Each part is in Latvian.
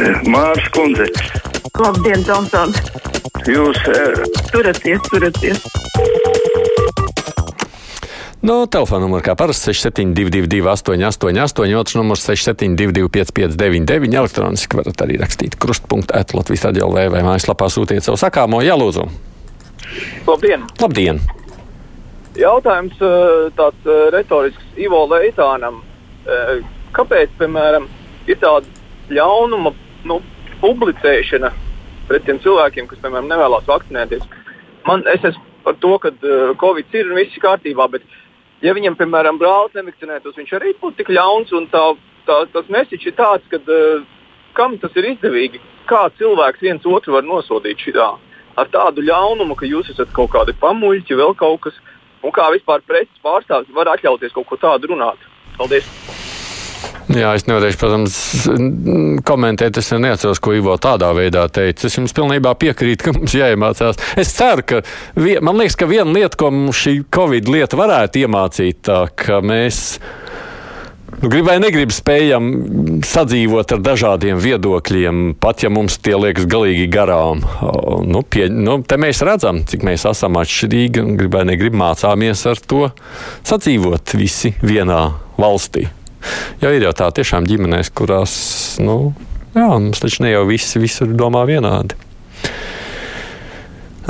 Mārs Kundze. Labdien, Tomson! Jūs uh, turaties, turaties! No telefona numura kā parasti 6722, 888, otrs numurs 672, 559, elektroniski varat arī rakstīt krustpunktu Latvijas raidījumā vai mājaslapā sūtiet savu sakāmo. Jā, lūdzu. Labdien! Labdien! Jautājums tāds retorisks Ivo Leitānam. Kāpēc, piemēram, ir tāda ļaunuma nu, publicēšana pret tiem cilvēkiem, kas, piemēram, nevēlas vakcinēties? Man, es esmu par to, ka uh, Covid ir un viss ir kārtībā, bet, ja viņam, piemēram, brālis nevakcinētos, viņš arī būtu tik ļauns. Tā, tā, tas mesiķis ir tāds, ka uh, kam tas ir izdevīgi? Kā cilvēks viens otru var nosodīt šitā? Ar tādu ļaunumu, ka jūs esat kaut kādi pamuļķi, vēl kaut kas, un kā vispār preses pārstāvis var atļauties kaut ko tādu runāt. Paldies! Jā, es nevarēšu, protams, komentēt. Es neatceros, ko Ivo tādā veidā teica. Es jums pilnībā piekrītu, ka mums jāiemācās. Es ceru, ka vien, man liekas, ka viena lieta, ko mums šī Covid lieta varētu iemācīt, tā, ka mēs. Nu, grib vai negrib, spējam sadzīvot ar dažādiem viedokļiem, pat ja mums tie liekas galīgi garām. Nu, pie, nu, te mēs redzam, cik mēs esam atšķirīgi un grib vai negrib mācāmies ar to sadzīvot visi vienā valstī. Jo ir jau tā tiešām ģimenēs, kurās, nu, jā, mums taču ne jau visi visur domā vienādi.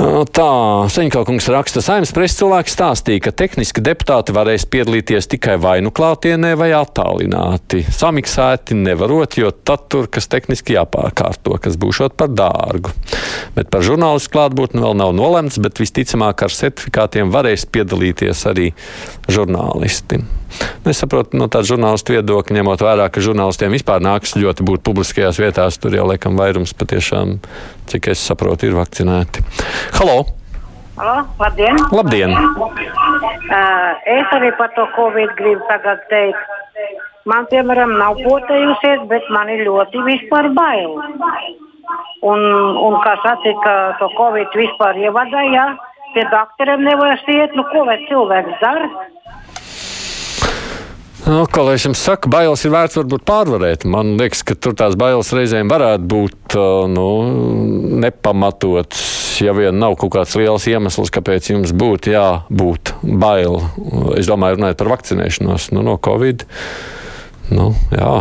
Tā, Seņķelkungs raksta, saimnes preses cilvēks stāstīja, ka tehniski deputāti varēs piedalīties tikai vai nu klātienē, vai attālināti. Samiksēti nevarot, jo tad tur, kas tehniski jāpārkārto, kas būšot par dārgu. Bet par žurnālistu klātbūtni vēl nav nolemts, bet visticamāk ar certifikātiem varēs piedalīties arī žurnālisti. Es saprotu no tāda žurnālistu viedokļa, ņemot vērā, ka žurnālistiem vispār nāks ļoti būt publiskajās vietās. Tur jau laikam vairums patiešām, cik es saprotu, ir vakcinēti. Halo! Halo, labdien! Labdien! Uh, es arī par to Covid gribu tagad teikt. Man, piemēram, nav potējusies, bet man ir ļoti vispār bail. Un, un kā sacīt, ka to Covid vispār ievadīja, pie doktoriem nevar iet, nu ko lai cilvēks dara? Nu, ko lai es jums saku, bailes ir vērts varbūt pārvarēt. Man liekas, ka tur tās bailes reizēm varētu būt nu, nepamatotas. Ja vien nav kaut kāds liels iemesls, kāpēc jums būtu jābūt bail. Es domāju, runājot par vakcinēšanos nu, no Covid. Nu, jā,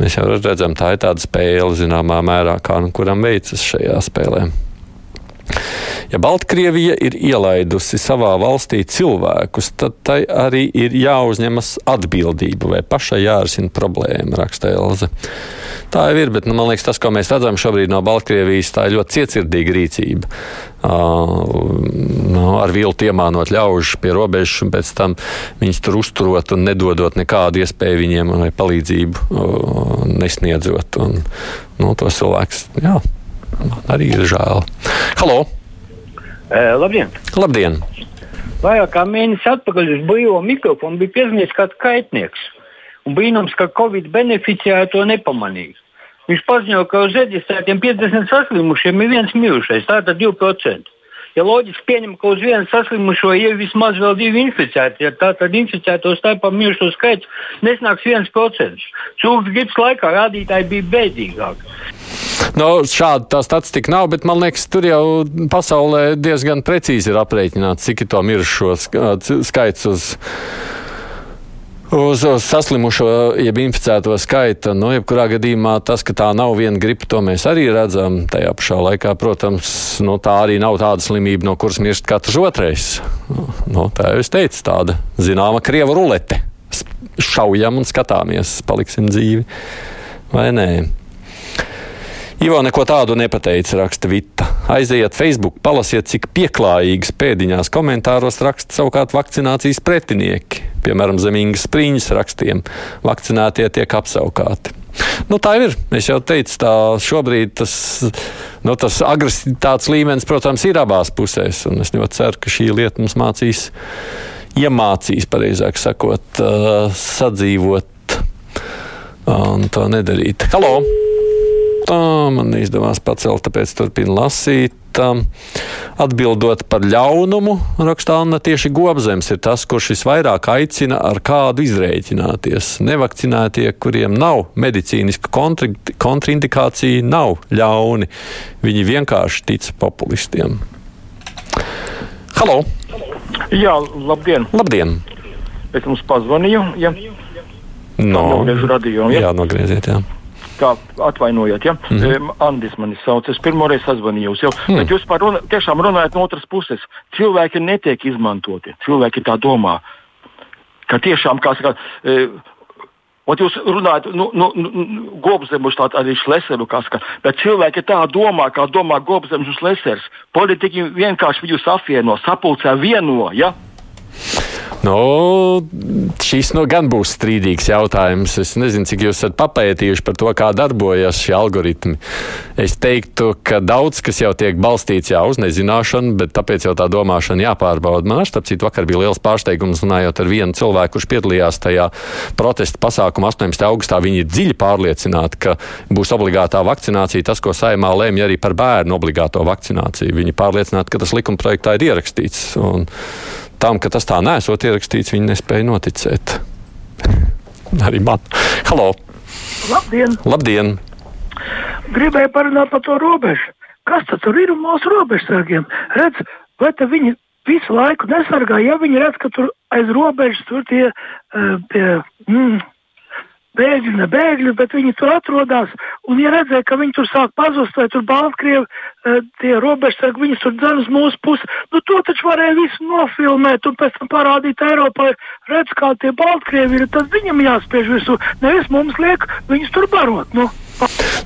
mēs jau redzam, tā ir tāda spēle zināmā mērā, kā nu kuram veicas šajā spēlē. Ja Baltkrievija ir ielaidusi savā valstī cilvēkus, tad tai arī ir jāuzņemas atbildība vai pašai jārisina problēma, raksta Elze. Tā jau ir, bet nu, man liekas, tas, ko mēs redzam šobrīd no Baltkrievijas, tā ir ļoti cietsirdīga rīcība. Uh, nu, ar viltu iemānot ļaužus pie robežas, un pēc tam viņus tur uzturot un nedodot nekādu iespēju viņiem vai palīdzību uh, nesniedzot. Un, nu, tos cilvēkus, jā, man arī ir žēl. Halo! Uh, labdien! Labdien! Vairāk kā mēnesi atpakaļ uz brīvo mikrofonu bija piezvanījis kāds kaitnieks. Un brīnums, ka Covid beneficēja to nepamanīja. Viņš paziņoja, ka uz reģistrētiem 50 saslimušiem ir viens mirušais, tātad 2%. Ja loģiski pieņem, ka uz vienu saslimušo ir vismaz vēl divi inficēti, ja tā tad inficēto starpā mirušo skaits nesnāks 1%. Cūkas gripas laikā rādītāji bija bēdīgāki. Nu, šāda tā statistika nav, bet man liekas, tur jau pasaulē diezgan precīzi ir aprēķināts, cik ir to mirušo skaits uz uz, uz saslimušo, jeb inficēto skaita. Nu, jebkurā gadījumā tas, ka tā nav viena gripa, to mēs arī redzam. Tajā pašā laikā, protams, nu, tā arī nav tāda slimība, no kuras mirst katrs otrais. Nu, tā jau es teicu, tāda zināma krieva rulete. Šaujam un skatāmies, paliksim dzīvi vai nē. Ivo neko tādu nepateica, raksta Vita. Aiziet Facebook, palasiet, cik pieklājīgas pēdiņās komentāros raksta savukārt vakcinācijas pretinieki. Piemēram, zemīgas spriņas rakstiem. Vakcinētie tiek apsaukāti. Nu, tā ir. Es jau teicu, tā šobrīd tas, nu, tas agresivitātes līmenis, protams, ir abās pusēs. Es ļoti ceru, ka šī lieta mums mācīs, iemācīs, pareizāk sakot, uh, sadzīvot un to nedarīt. Halo! Man neizdevās pacelt, tāpēc turpinu lasīt. Atbildot par ļaunumu, rakstā Anna, tieši gobzems ir tas, kurš visvairāk aicina ar kādu izrēķināties. Nevakcinētie, kuriem nav medicīniska kontraindikācija, nav ļauni. Viņi vienkārši tic populistiem. Halo! Jā, labdien! Labdien! Es jums pazvanīju. Ja? No, Nogriežu radījumu. Ja? jā, nogrieziet, jā. Tā atvainojiet, ja? Mm -hmm. Andis mani sauc. Es pirmoreiz sazvanīju jūs jau. Mm. Bet jūs par runa, tiešām runājat no otras puses. Cilvēki netiek izmantoti. Cilvēki tā domā. Ka tiešām, kā saka, e, Ot jūs runājat, nu, nu, nu Gobzemus tādu arī Šleseru, kā saka, bet cilvēki tā domā, kā domā Gobzemus un Šlesers. Politiķi vienkārši viņus apvieno, sapulcē vieno, ja? Nu, šis nu gan būs strīdīgs jautājums. Es nezinu, cik jūs esat papētījuši par to, kā darbojas šie algoritmi. Es teiktu, ka daudz kas jau tiek balstīts jā, uz nezināšanu, bet tāpēc jau tā domāšana jāpārbauda. Man ar starp citu vakar bija liels pārsteigums runājot ar vienu cilvēku, kurš piedalījās tajā protesta pasākumā 18. augustā. Viņi ir dziļi pārliecināti, ka būs obligātā vakcinācija. Tas, ko saimā lēmja arī par bērnu obligāto vakcināciju. Viņi pārliecināti, ka tas likuma projektā ir ierakstīts. Un tam, ka tas tā nesot ierakstīts, viņi nespēja noticēt. Arī man. Halo! Labdien! Labdien! Gribēju parunāt par to robežu. Kas tad ir mūsu robežsargiem? Redz, vai viņi visu laiku nesargā, ja viņi redz, ka tur aiz robežas tur tie, uh, tie mm, bēgļi, ne bēgļi, bet viņi tur atrodas. Un, ja redzēja, ka viņi tur sāk pazust, vai tur Baltkrievi, uh, tie robežsargi, viņus tur dzen uz mūsu pusi, nu to taču varēja visu nofilmēt un pēc tam parādīt Eiropai, redz, kā tie Baltkrievi ir, tad viņam jāspiež visu, nevis mums liek viņus tur barot. Nu.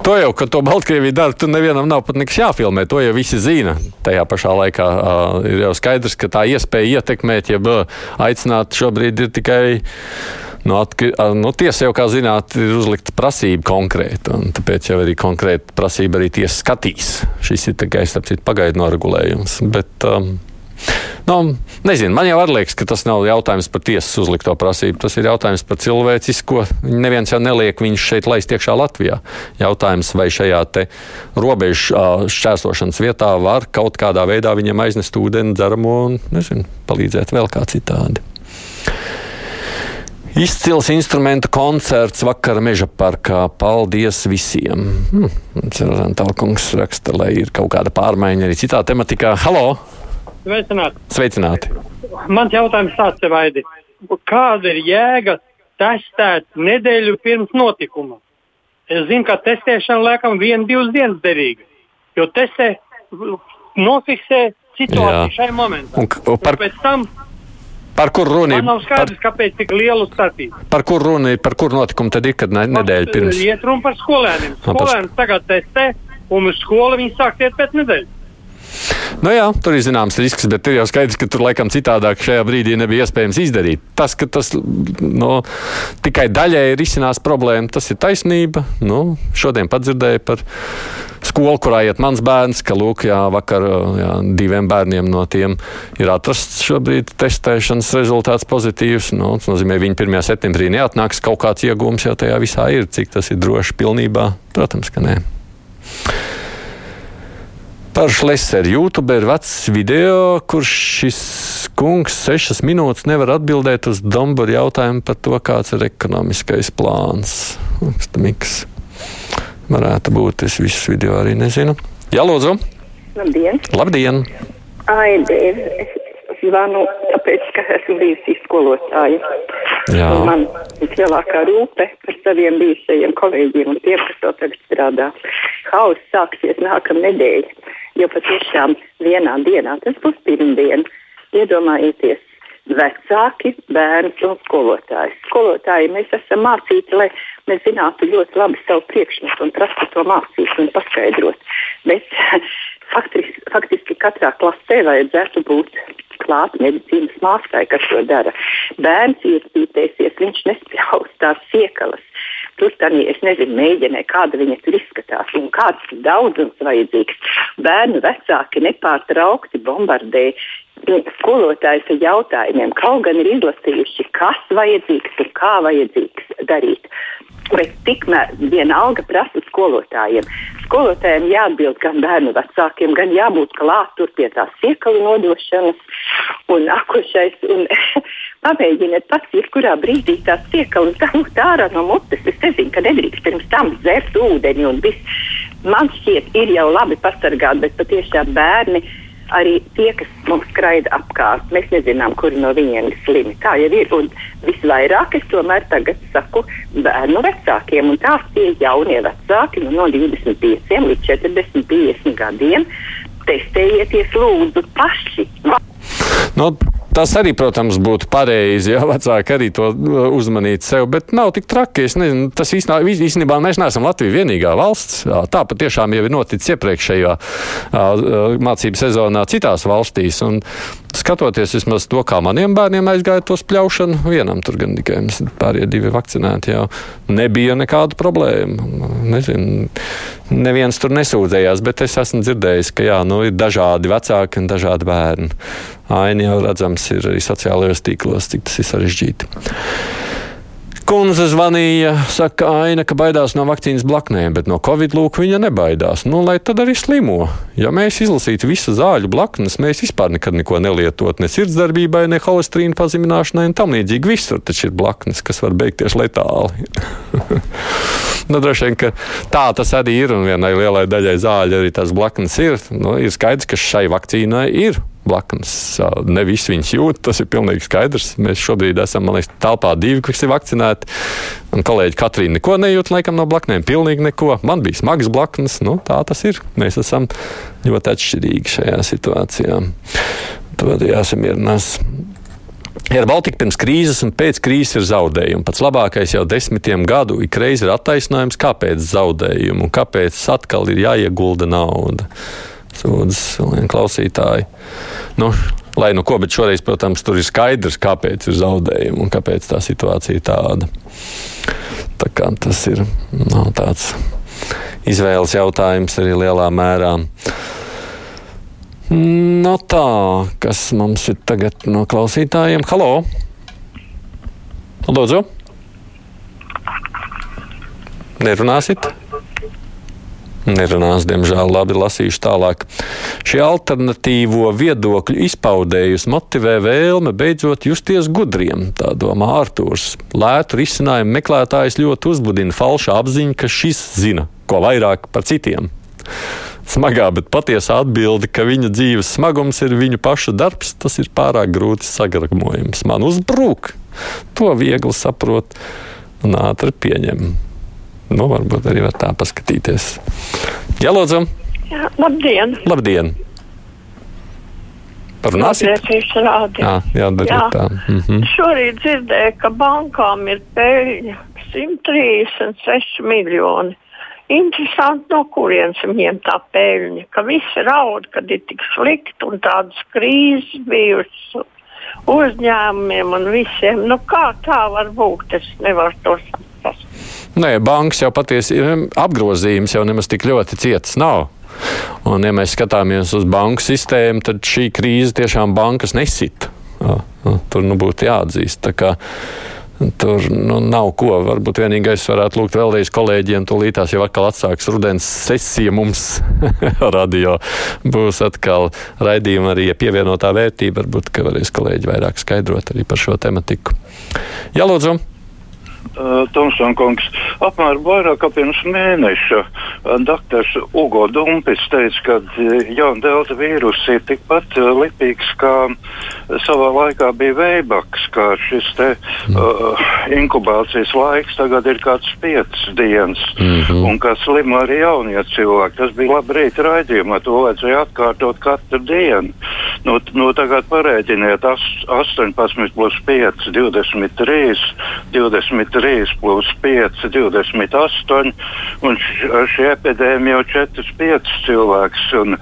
To jau, ka to Baltkrievija dara, tur nevienam nav pat nekas jāfilmē. To jau visi zina. Tajā pašā laikā uh, ir jau skaidrs, ka tā iespēja ietekmēt, ja aicināt šobrīd ir tikai. Nu, atki, nu, tiesa jau, kā zināt, ir uzlikta prasība konkrēta. Tāpēc jau arī konkrēta prasība arī tiesa skatīs. Šis ir tikai pagaidu noregulējums. Bet, um, Nu, nezinu, man jau liekas, ka tas nav jautājums par tiesas uzlikto prasību. Tas ir jautājums par cilvēcisko. Neviens jau neliek viņus šeit laist iekšā Latvijā. Jautājums, vai šajā robežu šķērsošanas vietā var kaut kādā veidā viņam aiznest ūdeni, dzeramo un nezinu, palīdzēt vēl kā citādi. Izcils instrumentu koncerts vakar meža parkā. Paldies visiem! Hmm, Tālkungs raksta, lai ir kaut kāda pārmaiņa arī citā tematikā. Halo! Sveicināti. Sveicināti. Mans jautājums tāds ir, Vaidi. Kāda ir jēga testēt nedēļu pirms notikuma? Es zinu, ka testēšana liekam viena, divas dienas derīga. Jo testē, nofiksē situāciju šai momentā. Un, un par, un pēc tam par kur runa ir? Man nav skaidrs, par, kāpēc tik lielu starpību. Par kur runa ir? Par kur notikumu tad ir, kad ne, nedēļa pirms? Iet runa par skolēniem. Skolēni tagad testē, un uz skolu viņi sāk iet pēc nedēļas. Nu jā, tur ir zināms risks, bet ir jau skaidrs, ka tur laikam citādāk šajā brīdī nebija iespējams izdarīt. Tas, ka tas no, tikai daļēji risinās problēmu, tas ir taisnība. Nu, šodien padzirdēju par skolu, kurā iet mans bērns, ka lūk, jā, vakar jā, diviem bērniem no tiem ir atrasts šobrīd testēšanas rezultāts pozitīvs. Nu, tas nozīmē, viņi 1. septembrī neatnāks kaut kāds iegūms jau tajā visā ir. Cik tas ir droši pilnībā? Protams, ka nē. Par Šleseru YouTube ir vecs video, kurš šis kungs sešas minūtes nevar atbildēt uz Dombora jautājumu par to, kāds ir ekonomiskais plāns. Miks. Varētu būt, es visus video arī nezinu. Jā, lūdzu. Labdien. Labdien. Ai, Dēv, es zvanu, tāpēc, ka esmu bijusi skolotāja. Jā. Un man ir lielākā rūpe par saviem bijušajiem kolēģiem un tiem, kas to tagad strādā. Hauss sāksies nākamā nedēļa jo patiešām vienā dienā tas būs pirmdiena. Iedomājieties, vecāki, bērns un skolotājs. Skolotāji mēs esam mācīti, lai mēs zinātu ļoti labi savu priekšmetu un prastu to mācīt un paskaidrot. Bet faktiski, faktiski katrā klasē vajadzētu būt klāt medicīnas mākslā, kas to dara. Bērns iesaistīsies, viņš nespļaus tās siekalas. Tur tā es nezinu, mēģinē, kāda viņa tur izskatās un kāds daudzums vajadzīgs. Bērnu vecāki nepārtraukti bombardē skolotājs ar jautājumiem, kaut gan ir izlasījuši, kas vajadzīgs un kā vajadzīgs darīt. Bet tikmēr vienalga prasa skolotājiem. Skolotājiem jāatbild gan bērnu vecākiem, gan jābūt klāt tur pie tās siekalu nodošanas un nākošais. Un pamēģiniet pats, jebkurā brīdī tās siekalas dabūt ārā no mutes. Es nezinu, ka nedrīkst pirms tam dzert ūdeni un viss. Man šķiet, ir jau labi pasargāt, bet patiešām bērni arī tie, kas mums skraida apkārt, mēs nezinām, kuri no viņiem ir slimi. Tā jau ir. Un visvairāk es tomēr tagad saku bērnu vecākiem, un tās tie jaunie vecāki nu, no 25 līdz 40, 50 gadiem. Testējieties, lūdzu, paši. Nu, Tas arī, protams, būtu pareizi, ja vecāki arī to uh, uzmanītu sev, bet nav tik traki. Es nezinu, tas īstenībā, īstenībā mēs neesam Latvija vienīgā valsts. Tā patiešām jau ir noticis iepriekšējā mācību sezonā citās valstīs. Un skatoties vismaz to, kā maniem bērniem aizgāja to spļaušanu, vienam tur gan tikai pārējie divi vakcinēti, jau nebija nekāda problēma. Nezinu, neviens tur nesūdzējās, bet es esmu dzirdējis, ka jā, nu, ir dažādi vecāki un dažādi bērni. Aini jau redzams ir arī sociālajos tīklos, cik tas ir sarežģīti. Kundze zvanīja, saka, Aina, ka baidās no vakcīnas blaknēm, bet no covid lūk viņa nebaidās. Nu, lai tad arī slimo. Ja mēs izlasītu visu zāļu blaknes, mēs vispār nekad neko nelietot, ne sirdsdarbībai, ne holesterīna pazemināšanai un tam līdzīgi. Visur taču ir blaknes, kas var beigties letāli. nu, droši vien, ka tā tas arī ir un vienai lielai daļai zāļu arī tās blaknes ir. Nu, ir skaidrs, ka šai vakcīnai ir blaknes. Ne visi viņas jūt, tas ir pilnīgi skaidrs. Mēs šobrīd esam, man liekas, telpā divi, kas ir vakcinēti. Un kolēģi Katrīna neko nejūt laikam no blaknēm, pilnīgi neko. Man bija smagas blaknes, nu tā tas ir. Mēs esam ļoti atšķirīgi šajā situācijā. Tad jāsamierinās. Ar Baltiku pirms krīzes un pēc krīzes ir zaudējumi. Pats labākais jau desmitiem gadu ik reiz ir attaisnojums, kāpēc zaudējumi un kāpēc atkal ir jāiegulda nauda sūdzas viena klausītāja. Nu, lai nu ko, bet šoreiz, protams, tur ir skaidrs, kāpēc ir zaudējumi un kāpēc tā situācija ir tāda. Tā kā tas ir no, nu, tāds izvēles jautājums arī lielā mērā. No tā, kas mums ir tagad no klausītājiem? Halo! Lūdzu! Nerunāsit? Nerunās, diemžēl, labi lasīšu tālāk. Šī alternatīvo viedokļu izpaudējusi motivē vēlme beidzot justies gudriem, tā domā Artūrs. Lētu risinājumu meklētājs ļoti uzbudina falša apziņa, ka šis zina ko vairāk par citiem. Smagā, bet patiesā atbilde, ka viņa dzīves smagums ir viņu pašu darbs, tas ir pārāk grūti sagragmojams. Man uzbrūk, to viegli saprot un ātri pieņem. Nu, varbūt arī var tā paskatīties. Jā, lūdzu! Jā, labdien! Labdien. Parunāsim? Jā, jā, jā. tā. Mm -hmm. Šorīt dzirdēju, ka bankām ir peļņa 136 miljoni. Interesanti, no kurienes viņiem tā peļņa, ka visi raud, kad ir tik slikti un tādas krīzes bijušas uzņēmumiem un visiem. Nu, kā tā var būt? Es nevaru to saprast. Nē, bankas jau patiesi apgrozījums, jau nemaz tik ļoti cietas nav. Un, ja mēs skatāmies uz banku sistēmu, tad šī krīze tiešām bankas nesita. Tur nu, būtu jāatzīst. Tur nu, nav ko. Varbūt vienīgais varētu lūgt vēlreiz kolēģiem, tūlītās jau atkal atsāks rudens sesija mums radio. Būs atkal raidījuma arī pievienotā vērtība. Varbūt, ka varēs kolēģi vairāk skaidrot arī par šo tematiku. Jā, lūdzu! Uh, Tomsonkungs, apmēram vairāk kā pirms mēneša uh, doktors Ugo Dumpis teica, ka uh, jauna delta vīrus ir tikpat uh, lipīgs kā savā laikā bija veibaks, kā šis te uh, inkubācijas laiks tagad ir kāds piecas dienas, mm -hmm. un kā slimo arī jaunie cilvēki. Tas bija labi rīt raidījumā, to vajadzēja atkārtot katru dienu. Nu, nu tagad parēķiniet 18 plus 5, 23, 23. 3 plus 5, 28, un šī epidēmija jau 4, 5 cilvēks, un,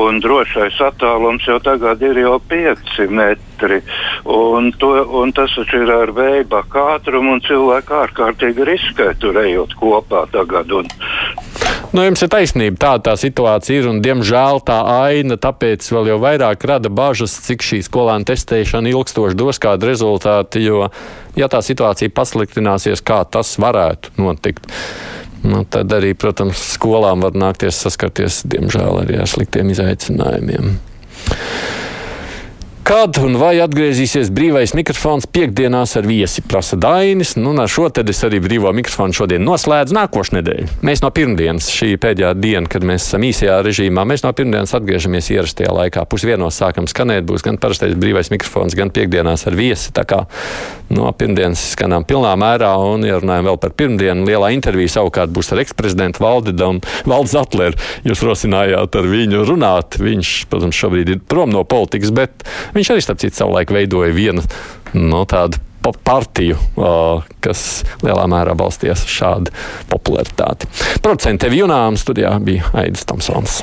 un drošais attālums jau tagad ir jau 5 metri. Un, to, un tas taču ir ar veidu ātrumu, un cilvēki ārkārtīgi riskē tur ejot kopā tagad. Un, Nu, jums ir taisnība, tāda tā situācija ir, un diemžēl tā aina tāpēc vēl jau vairāk rada bažas, cik šī skolēna testēšana ilgstoši dos kādu rezultātu, jo, ja tā situācija pasliktināsies, kā tas varētu notikt, nu, tad arī, protams, skolām var nākties saskarties, diemžēl, arī ar sliktiem izaicinājumiem. Kad un vai atgriezīsies brīvais mikrofons piekdienās ar viesi, prasa Dainis. Nu, ar šo te es arī brīvo mikrofonu šodien noslēdzu nākošu nedēļu. Mēs no pirmdienas, šī pēdējā diena, kad mēs esam īsajā režīmā, mēs no pirmdienas atgriežamies ierastajā laikā. Pusdienos sākam skanēt, būs gan parastais brīvais mikrofons, gan piekdienās ar viesi. Tā kā no pirmdienas skanām pilnā mērā, un, ja runājam vēl par pirmdienu, lielā intervija savukārt būs ar eksprezidentu Valdidu un Valdes Atleru. Jūs rosinājāt ar viņu runāt. Viņš, protams, šobrīd ir prom no politikas, bet Viņš arī, starp citu, savulaik veidoja vienu no tādu partiju, kas lielā mērā balstījās uz šādu popularitāti. Producents Tev Junām studijā bija Aidis Tomsons.